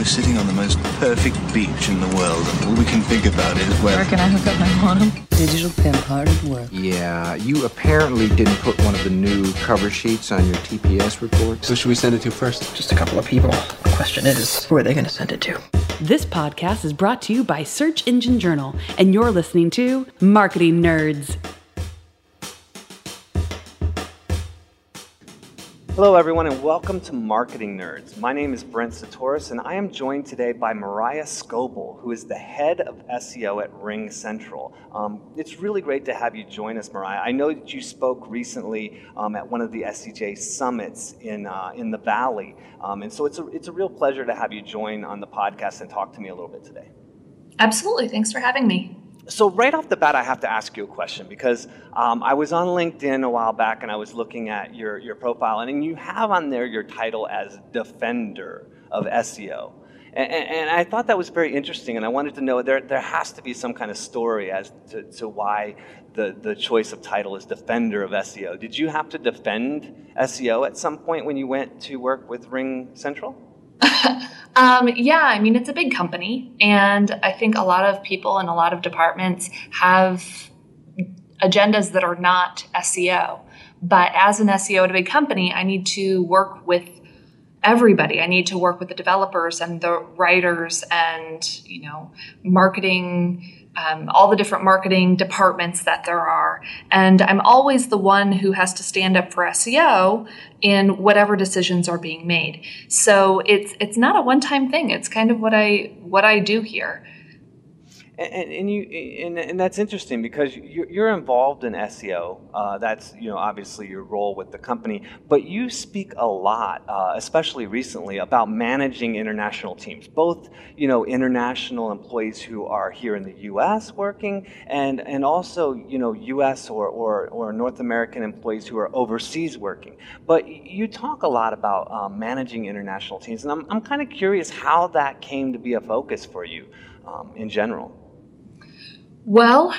We're sitting on the most perfect beach in the world, and all we can think about is where. Where can I hook up my mono? Digital pimp, hard at work. Yeah, you apparently didn't put one of the new cover sheets on your TPS report. So should we send it to first? Just a couple of people. The question is, who are they going to send it to? This podcast is brought to you by Search Engine Journal, and you're listening to Marketing Nerds. Hello, everyone, and welcome to Marketing Nerds. My name is Brent Csutoras, and I am joined today by Mariah Scoble, who is the head of SEO at RingCentral. Um, it's really great to have you join us, Mariah. I know that you spoke recently um, at one of the SEJ summits in, uh, in the Valley, um, and so it's a, it's a real pleasure to have you join on the podcast and talk to me a little bit today. Absolutely. Thanks for having me. So right off the bat, I have to ask you a question because um, I was on LinkedIn a while back and I was looking at your, your profile, and and you have on there your title as Defender of SEO. And, and, I thought that was very interesting, and I wanted to know there, there has to be some kind of story as to, to why the, the choice of title is Defender of SEO. Did you have to defend SEO at some point when you went to work with RingCentral? um, yeah, I mean, it's a big company, and I think a lot of people in a lot of departments have agendas that are not SEO. But as an SEO at a big company, I need to work with everybody. I need to work with the developers and the writers and, you know, marketing um, all the different marketing departments that there are. And I'm always the one who has to stand up for SEO in whatever decisions are being made. So it's it's not a one time thing. It's kind of what I what I do here. And, and, you and, and, that's interesting because you're, involved in SEO. Uh, that's you know obviously your role with the company, but you speak a lot, uh, especially recently, about managing international teams, both you know international employees who are here in the U.S. working, and and also you know U.S. or or, or North American employees who are overseas working. But you talk a lot about um, managing international teams, and I'm I'm kind of curious how that came to be a focus for you um, in general. Well,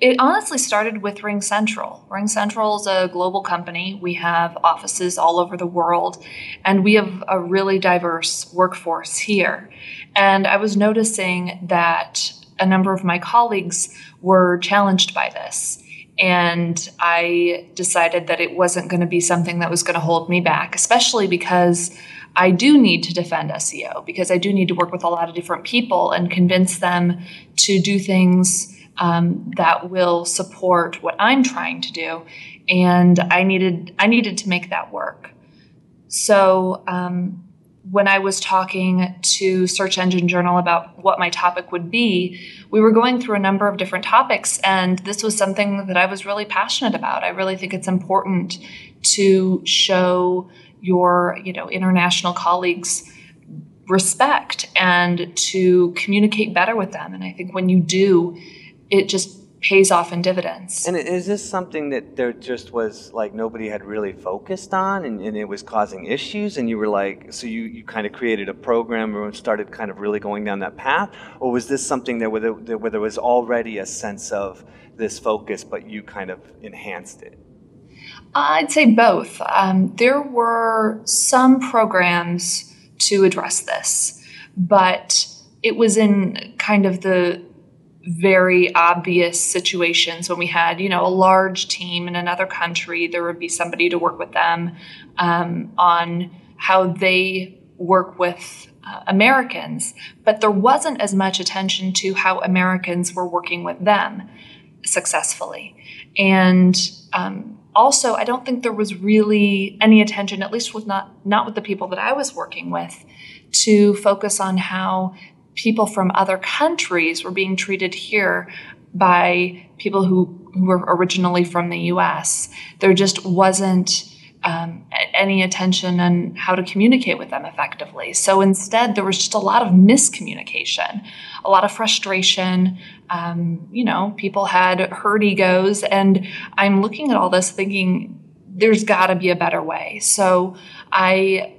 it honestly started with RingCentral. Ring Central is a global company. We have offices all over the world, and we have a really diverse workforce here. And I was noticing that a number of my colleagues were challenged by this. And I decided that it wasn't going to be something that was going to hold me back, especially because I do need to defend SEO, because I do need to work with a lot of different people and convince them to do things um, that will support what I'm trying to do. And I needed I needed to make that work. So um, when I was talking to Search Engine Journal about what my topic would be, we were going through a number of different topics, and this was something that I was really passionate about. I really think it's important to show your, you know, international colleagues respect and to communicate better with them. And I think when you do, it just pays off in dividends. And is this something that there just was like nobody had really focused on and, and, it was causing issues and you were like so you, you kind of created a program and started kind of really going down that path or was this something that where there, where there was already a sense of this focus but you kind of enhanced it? I'd say both. Um, there were some programs to address this, but it was in kind of the very obvious situations when we had, you know, a large team in another country, there would be somebody to work with them um, on how they work with uh, Americans, but there wasn't as much attention to how Americans were working with them successfully. And um, also, I don't think there was really any attention, at least with not not with the people that I was working with, to focus on how people from other countries were being treated here by people who, who were originally from the US. There just wasn't um, any attention on how to communicate with them effectively. So instead, there was just a lot of miscommunication, a lot of frustration. Um, you know, people had hurt egos. And I'm looking at all this thinking, there's got to be a better way. So I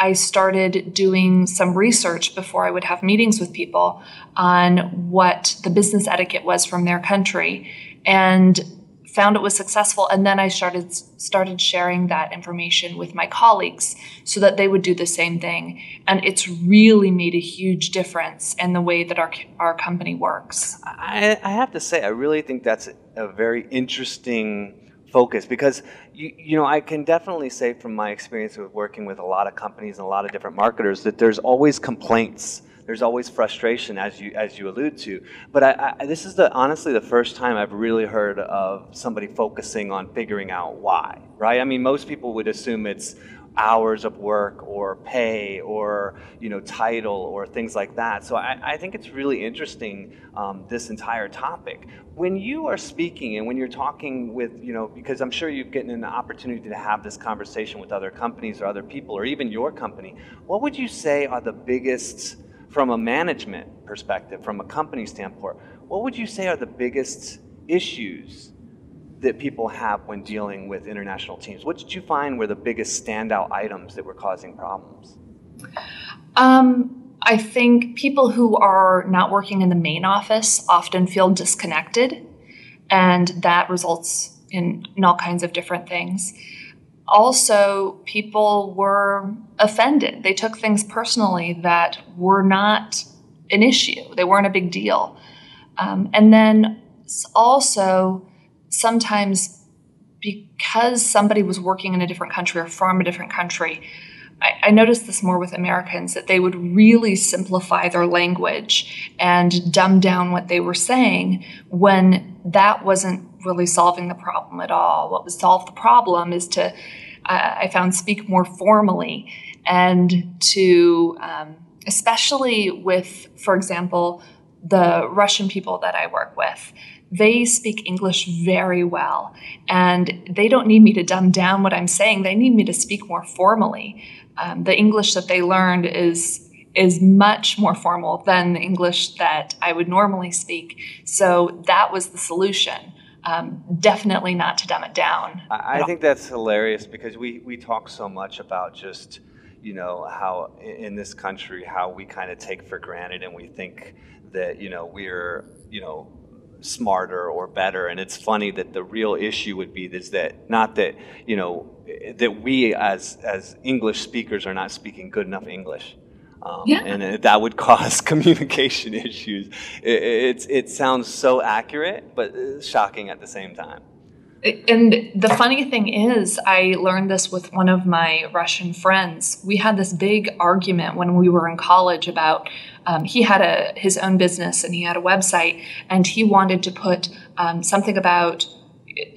I started doing some research before I would have meetings with people on what the business etiquette was from their country. And found it was successful and then i started started sharing that information with my colleagues so that they would do the same thing and it's really made a huge difference in the way that our our company works I, I have to say i really think that's a very interesting focus because you, you know i can definitely say from my experience with working with a lot of companies and a lot of different marketers that there's always complaints. There's always frustration as you as you allude to. But I, I, this is the honestly the first time i've really heard of somebody focusing on figuring out why right? I mean most people would assume it's hours of work or pay or you know title or things like that. So i, I think it's really interesting um, this entire topic. When you are speaking and when you're talking with you know because i'm sure you've gotten an opportunity to have this conversation with other companies or other people or even your company what would you say are the biggest from a management perspective from a company standpoint what would you say are the biggest issues that people have when dealing with international teams? What did you find were the biggest standout items that were causing problems? Um, I think people who are not working in the main office often feel disconnected, and that results in, in all kinds of different things. Also, people were offended. They took things personally that were not an issue, they weren't a big deal. Um, and then also, sometimes because somebody was working in a different country or from a different country, I, I, noticed this more with Americans that they would really simplify their language and dumb down what they were saying when that wasn't really solving the problem at all. What would solve the problem is to, uh, I found, speak more formally and to, um, especially with, for example, the Russian people that I work with they speak English very well. And they don't need me to dumb down what I'm saying, they need me to speak more formally. Um, the English that they learned is is much more formal than the English that I would normally speak. So that was the solution. Um, definitely not to dumb it down. I, I think that's hilarious because we, we talk so much about just, you know, how in this country, how we kind of take for granted and we think that, you know, we're, you know, smarter or better. And it's funny that the real issue would be is that not that you know that we as as English speakers are not speaking good enough English. Um, yeah. and that would cause communication issues. It, it, it sounds so accurate, but shocking at the same time. And the funny thing is, I learned this with one of my Russian friends. We had this big argument when we were in college about um, he had a his own business and he had a website, and he wanted to put um, something about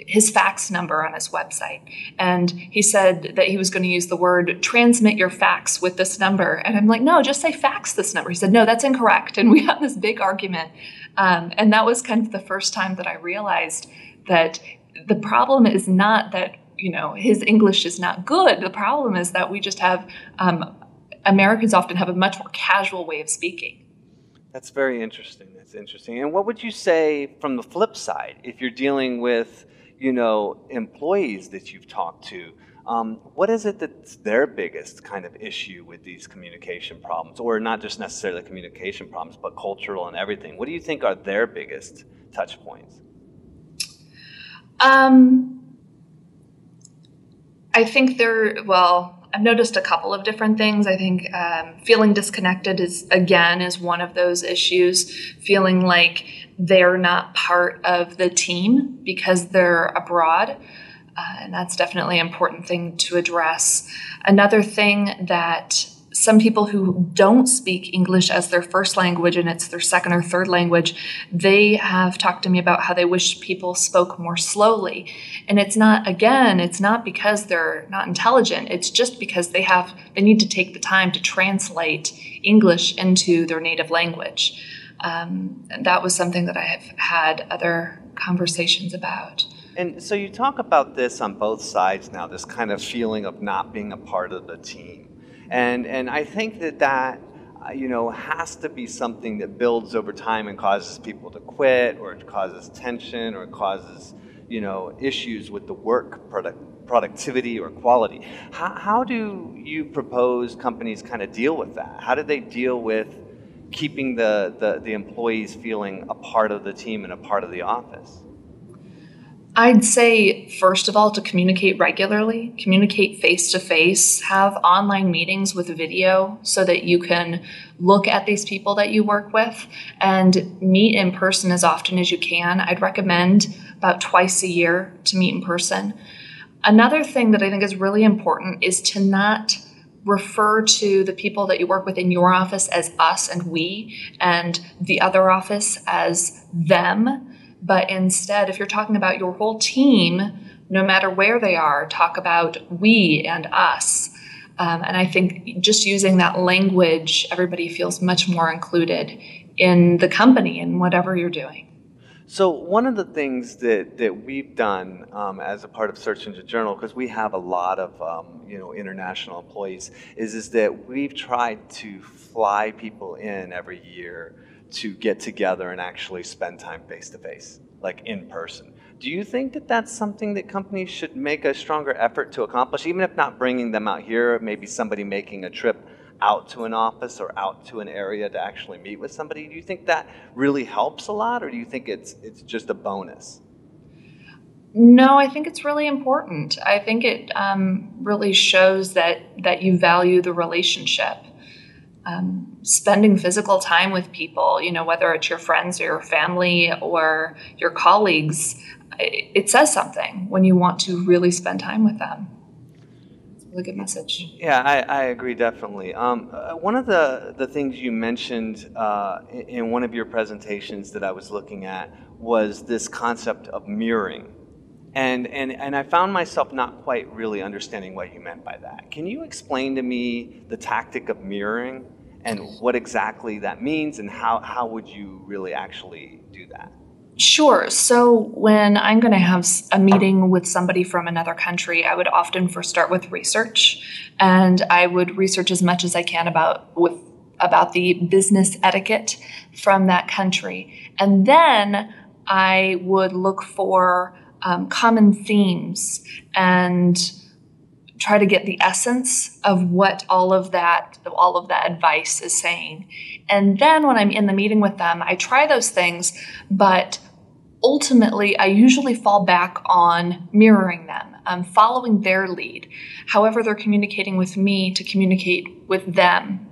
his fax number on his website. And he said that he was going to use the word transmit your fax with this number. And I'm like, no, just say fax this number. He said, no, that's incorrect. And we had this big argument. Um, and that was kind of the first time that I realized that the problem is not that you know his English is not good. The problem is that we just have um, Americans often have a much more casual way of speaking. That's very interesting. That's interesting. And what would you say from the flip side if you're dealing with you know employees that you've talked to? Um, what is it that's their biggest kind of issue with these communication problems, or not just necessarily communication problems, but cultural and everything? What do you think are their biggest touch points? Um, I think they're well, I've noticed a couple of different things. I think um, feeling disconnected is, again, is one of those issues. Feeling like they're not part of the team because they're abroad. Uh, and that's definitely an important thing to address. Another thing that some people who don't speak English as their first language and it's their second or third language, they have talked to me about how they wish people spoke more slowly. And it's not, again, it's not because they're not intelligent, it's just because they have, they need to take the time to translate English into their native language. Um, that was something that I have had other conversations about. And so you talk about this on both sides now, this kind of feeling of not being a part of the team. And, and I think that that, uh, you know, has to be something that builds over time and causes people to quit or it causes tension or causes, you know, issues with the work product, productivity or quality. How, how do you propose companies kind of deal with that? How do they deal with keeping the, the, the employees feeling a part of the team and a part of the office? I'd say, first of all, to communicate regularly, communicate face to face, have online meetings with video so that you can look at these people that you work with and meet in person as often as you can. I'd recommend about twice a year to meet in person. Another thing that I think is really important is to not refer to the people that you work with in your office as us and we, and the other office as them but instead, if you're talking about your whole team, no matter where they are, talk about we and us. Um, and I think just using that language, everybody feels much more included in the company and whatever you're doing. So one of the things that, that we've done um, as a part of Search Engine Journal, because we have a lot of um, you know international employees, is is that we've tried to fly people in every year to get together and actually spend time face to face, like in person. Do you think that that's something that companies should make a stronger effort to accomplish, even if not bringing them out here, maybe somebody making a trip out to an office or out to an area to actually meet with somebody? Do you think that really helps a lot, or do you think it's it's just a bonus? No, I think it's really important. I think it um, really shows that that you value the relationship um, spending physical time with people, you know, whether it's your friends or your family or your colleagues, it, it says something when you want to really spend time with them. It's a really good message. Yeah, I, I agree definitely. Um, uh, one of the, the things you mentioned uh, in, in one of your presentations that I was looking at was this concept of mirroring. And, and, and I found myself not quite really understanding what you meant by that. Can you explain to me the tactic of mirroring and what exactly that means and how, how would you really actually do that? Sure. So when I'm going to have a meeting with somebody from another country, I would often first start with research, and I would research as much as I can about with about the business etiquette from that country, and then I would look for um, common themes and try to get the essence of what all of that all of that advice is saying. And then when i'm in the meeting with them i try those things but ultimately i usually fall back on mirroring them um, following their lead. However they're communicating with me to communicate with them.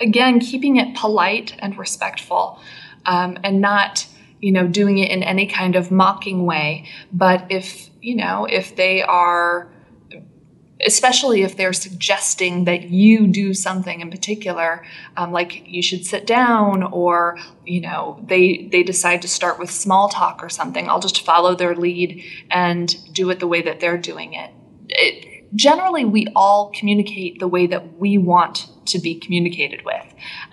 Again keeping it polite and respectful um, and not you know, doing it in any kind of mocking way. But if, you know, if they are, especially if they're suggesting that you do something in particular, um, like you should sit down, or you know, they they decide to start with small talk or something, I'll just follow their lead and do it the way that they're doing it. it generally, we all communicate the way that we want to be communicated with.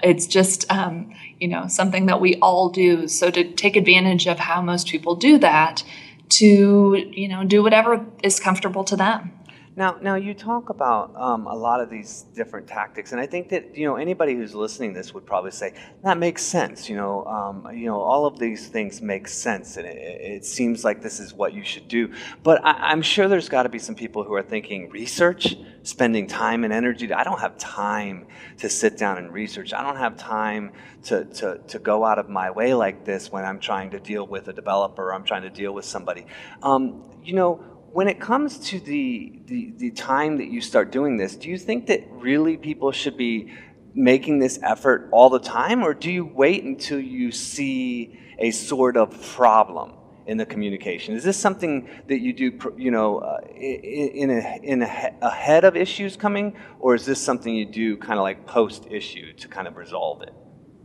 It's just, um, you know, something that we all do. So to take advantage of how most people do that, to you know, do whatever is comfortable to them. Now, now you talk about um, a lot of these different tactics, and I think that you know anybody who's listening this would probably say that makes sense. You know, um, you know, all of these things make sense, and it, it seems like this is what you should do. But I, am sure there's got to be some people who are thinking research, spending time and energy. I don't have time to sit down and research. I don't have time to, to, to go out of my way like this when I'm trying to deal with a developer. Or I'm trying to deal with somebody. Um, you know when it comes to the, the, the time that you start doing this, do you think that really people should be making this effort all the time, or do you wait until you see a sort of problem in the communication? Is this something that you do, you know, uh, in a, in a, ahead of issues coming, or is this something you do kind of like post issue to kind of resolve it?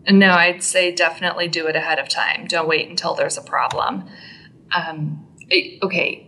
No, I'd say definitely do it ahead of time. Don't wait until there's a problem. Um, it, okay,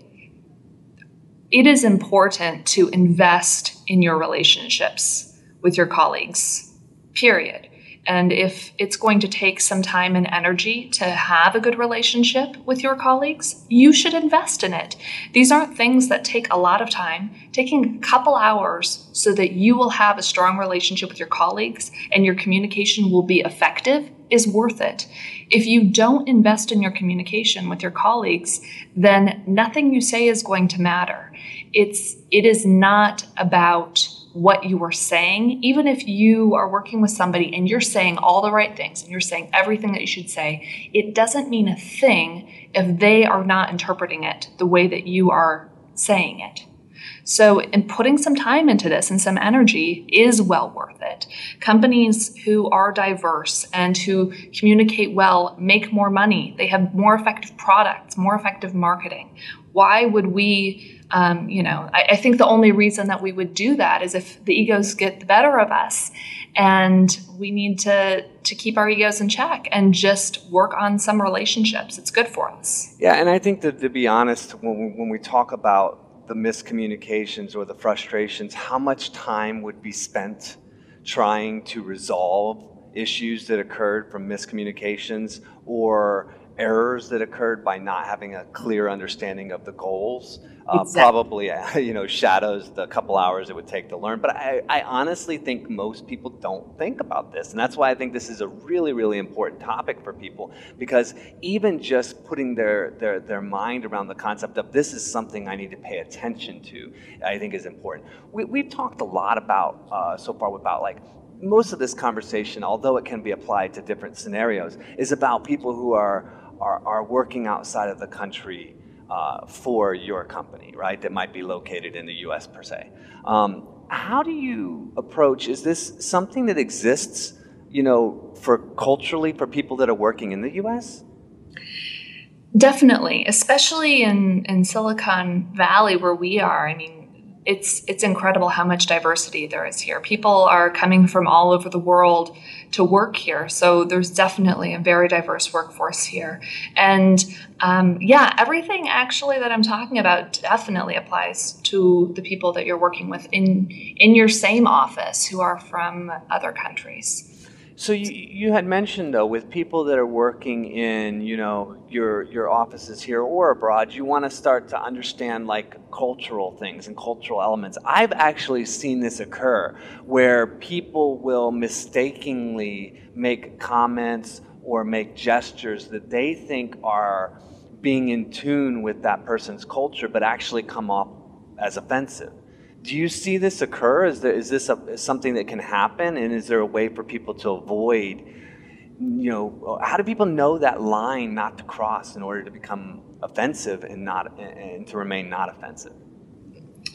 it is important to invest in your relationships with your colleagues, period. And if it's going to take some time and energy to have a good relationship with your colleagues, you should invest in it. These aren't things that take a lot of time. Taking a couple hours so that you will have a strong relationship with your colleagues and your communication will be effective is worth it. If you don't invest in your communication with your colleagues, then nothing you say is going to matter. It's it is not about what you are saying, even if you are working with somebody and you're saying all the right things and you're saying everything that you should say, it doesn't mean a thing if they are not interpreting it the way that you are saying it. So, in putting some time into this and some energy is well worth it. Companies who are diverse and who communicate well make more money. They have more effective products, more effective marketing. Why would we? Um, you know, I, I think the only reason that we would do that is if the egos get the better of us, and we need to to keep our egos in check and just work on some relationships. It's good for us. Yeah, and I think that to be honest, when when we talk about the miscommunications or the frustrations, how much time would be spent trying to resolve issues that occurred from miscommunications or errors that occurred by not having a clear understanding of the goals uh, Exactly. probably you know shadows the couple hours it would take to learn but I, I honestly think most people don't think about this and that's why i think this is a really really important topic for people because even just putting their their, their mind around the concept of this is something i need to pay attention to i think is important we, we've talked a lot about uh, so far about like most of this conversation, although it can be applied to different scenarios, is about people who are, are, are working outside of the country uh, for your company, right? That might be located in the US per se. Um, how do you approach, is this something that exists, you know, for culturally for people that are working in the US? Definitely, especially in, in Silicon Valley where we are. I mean, it's it's incredible how much diversity there is here. People are coming from all over the world to work here, so there's definitely a very diverse workforce here. And um, yeah, everything actually that I'm talking about definitely applies to the people that you're working with in in your same office who are from other countries. So you, you had mentioned though with people that are working in you know your your offices here or abroad, you want to start to understand like cultural things and cultural elements. I've actually seen this occur where people will mistakenly make comments or make gestures that they think are being in tune with that person's culture, but actually come off as offensive. Do you see this occur? Is, there, is this a, something that can happen? And is there a way for people to avoid, you know, how do people know that line not to cross in order to become offensive and not and to remain not offensive?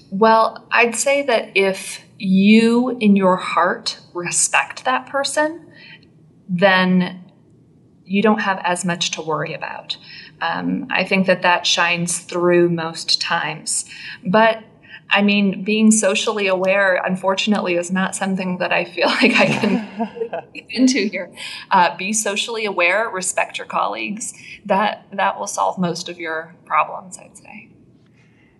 Well, I'd say that if you in your heart respect that person, then you don't have as much to worry about. Um, I think that that shines through most times. But I mean, being socially aware, unfortunately, is not something that I feel like I can get into here. Uh, be socially aware, respect your colleagues. That that will solve most of your problems, I'd say.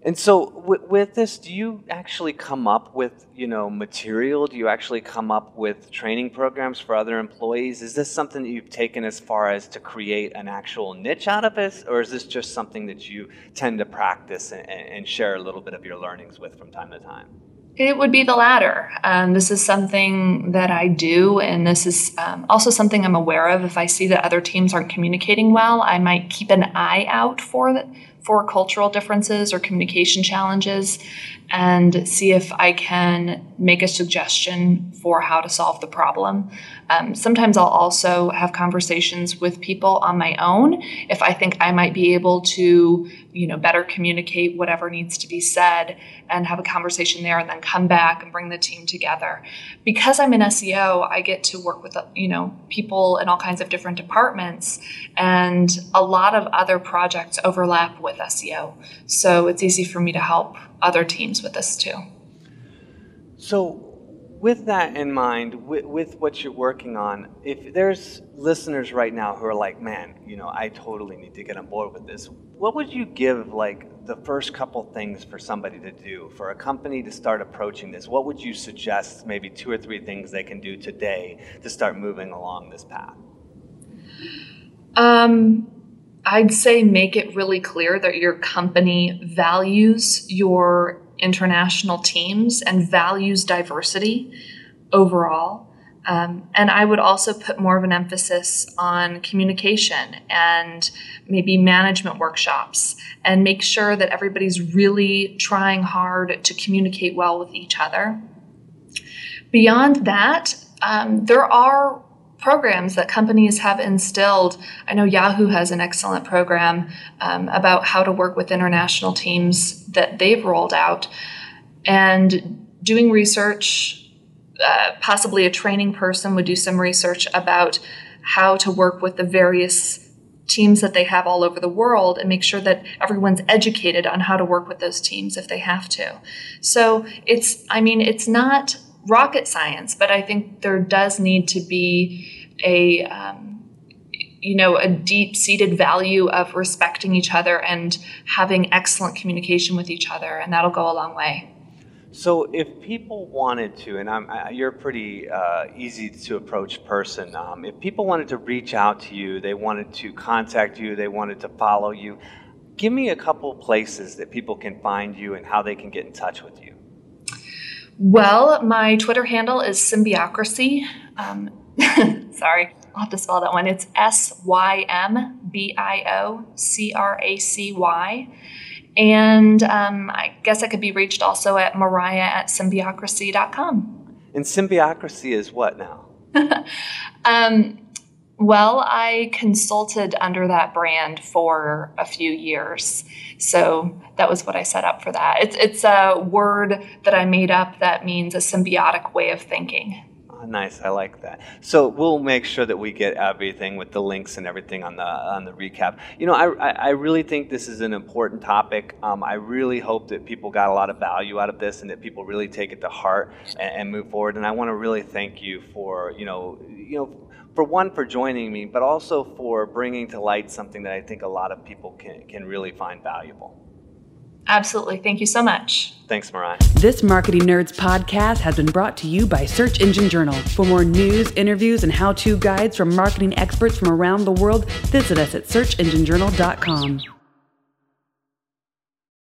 And so with, with this, do you actually come up with, you know, material? Do you actually come up with training programs for other employees? Is this something that you've taken as far as to create an actual niche out of this? Or is this just something that you tend to practice and, and share a little bit of your learnings with from time to time? It would be the latter. Um, this is something that I do, and this is um, also something I'm aware of. If I see that other teams aren't communicating well, I might keep an eye out for the, for cultural differences or communication challenges and see if I can make a suggestion for how to solve the problem. Um, sometimes I'll also have conversations with people on my own if I think I might be able to, you know, better communicate whatever needs to be said and have a conversation there and then come back and bring the team together. Because I'm in SEO, I get to work with, you know, people in all kinds of different departments and a lot of other projects overlap with SEO. So it's easy for me to help other teams with this too. So, with that in mind, with, with, what you're working on, if there's listeners right now who are like, man, you know, I totally need to get on board with this, what would you give like the first couple things for somebody to do, for a company to start approaching this? What would you suggest, maybe two or three things they can do today to start moving along this path? Um, I'd say make it really clear that your company values your international teams and values diversity overall. Um, and I would also put more of an emphasis on communication and maybe management workshops and make sure that everybody's really trying hard to communicate well with each other. Beyond that, um, there are programs that companies have instilled. I know Yahoo has an excellent program um, about how to work with international teams that they've rolled out. And doing research, uh, possibly a training person would do some research about how to work with the various teams that they have all over the world and make sure that everyone's educated on how to work with those teams if they have to. So it's, I mean, it's not rocket science, but I think there does need to be a, um, you know, a deep seated value of respecting each other and having excellent communication with each other, and that'll go a long way. So, if people wanted to, and I'm, I, you're a pretty uh, easy to approach person, um, if people wanted to reach out to you, they wanted to contact you, they wanted to follow you, give me a couple places that people can find you and how they can get in touch with you. Well, my Twitter handle is Symbiocracy. Um, sorry, I'll have to spell that one. It's S Y M B I O C R A C Y. And um, I guess I could be reached also at mariah at symbiocracy.com. And symbiocracy is what now? um, well, I consulted under that brand for a few years. So that was what I set up for that. It's, it's a word that I made up that means a symbiotic way of thinking. Oh, nice, I like that. So we'll make sure that we get everything with the links and everything on the on the recap. You know, I I really think this is an important topic. Um, I really hope that people got a lot of value out of this and that people really take it to heart and, and move forward. And I want to really thank you for you know you know for one for joining me, but also for bringing to light something that I think a lot of people can can really find valuable. Absolutely. Thank you so much. Thanks, Mariah. This Marketing Nerds podcast has been brought to you by Search Engine Journal. For more news, interviews, and how to guides from marketing experts from around the world, visit us at searchenginejournal.com.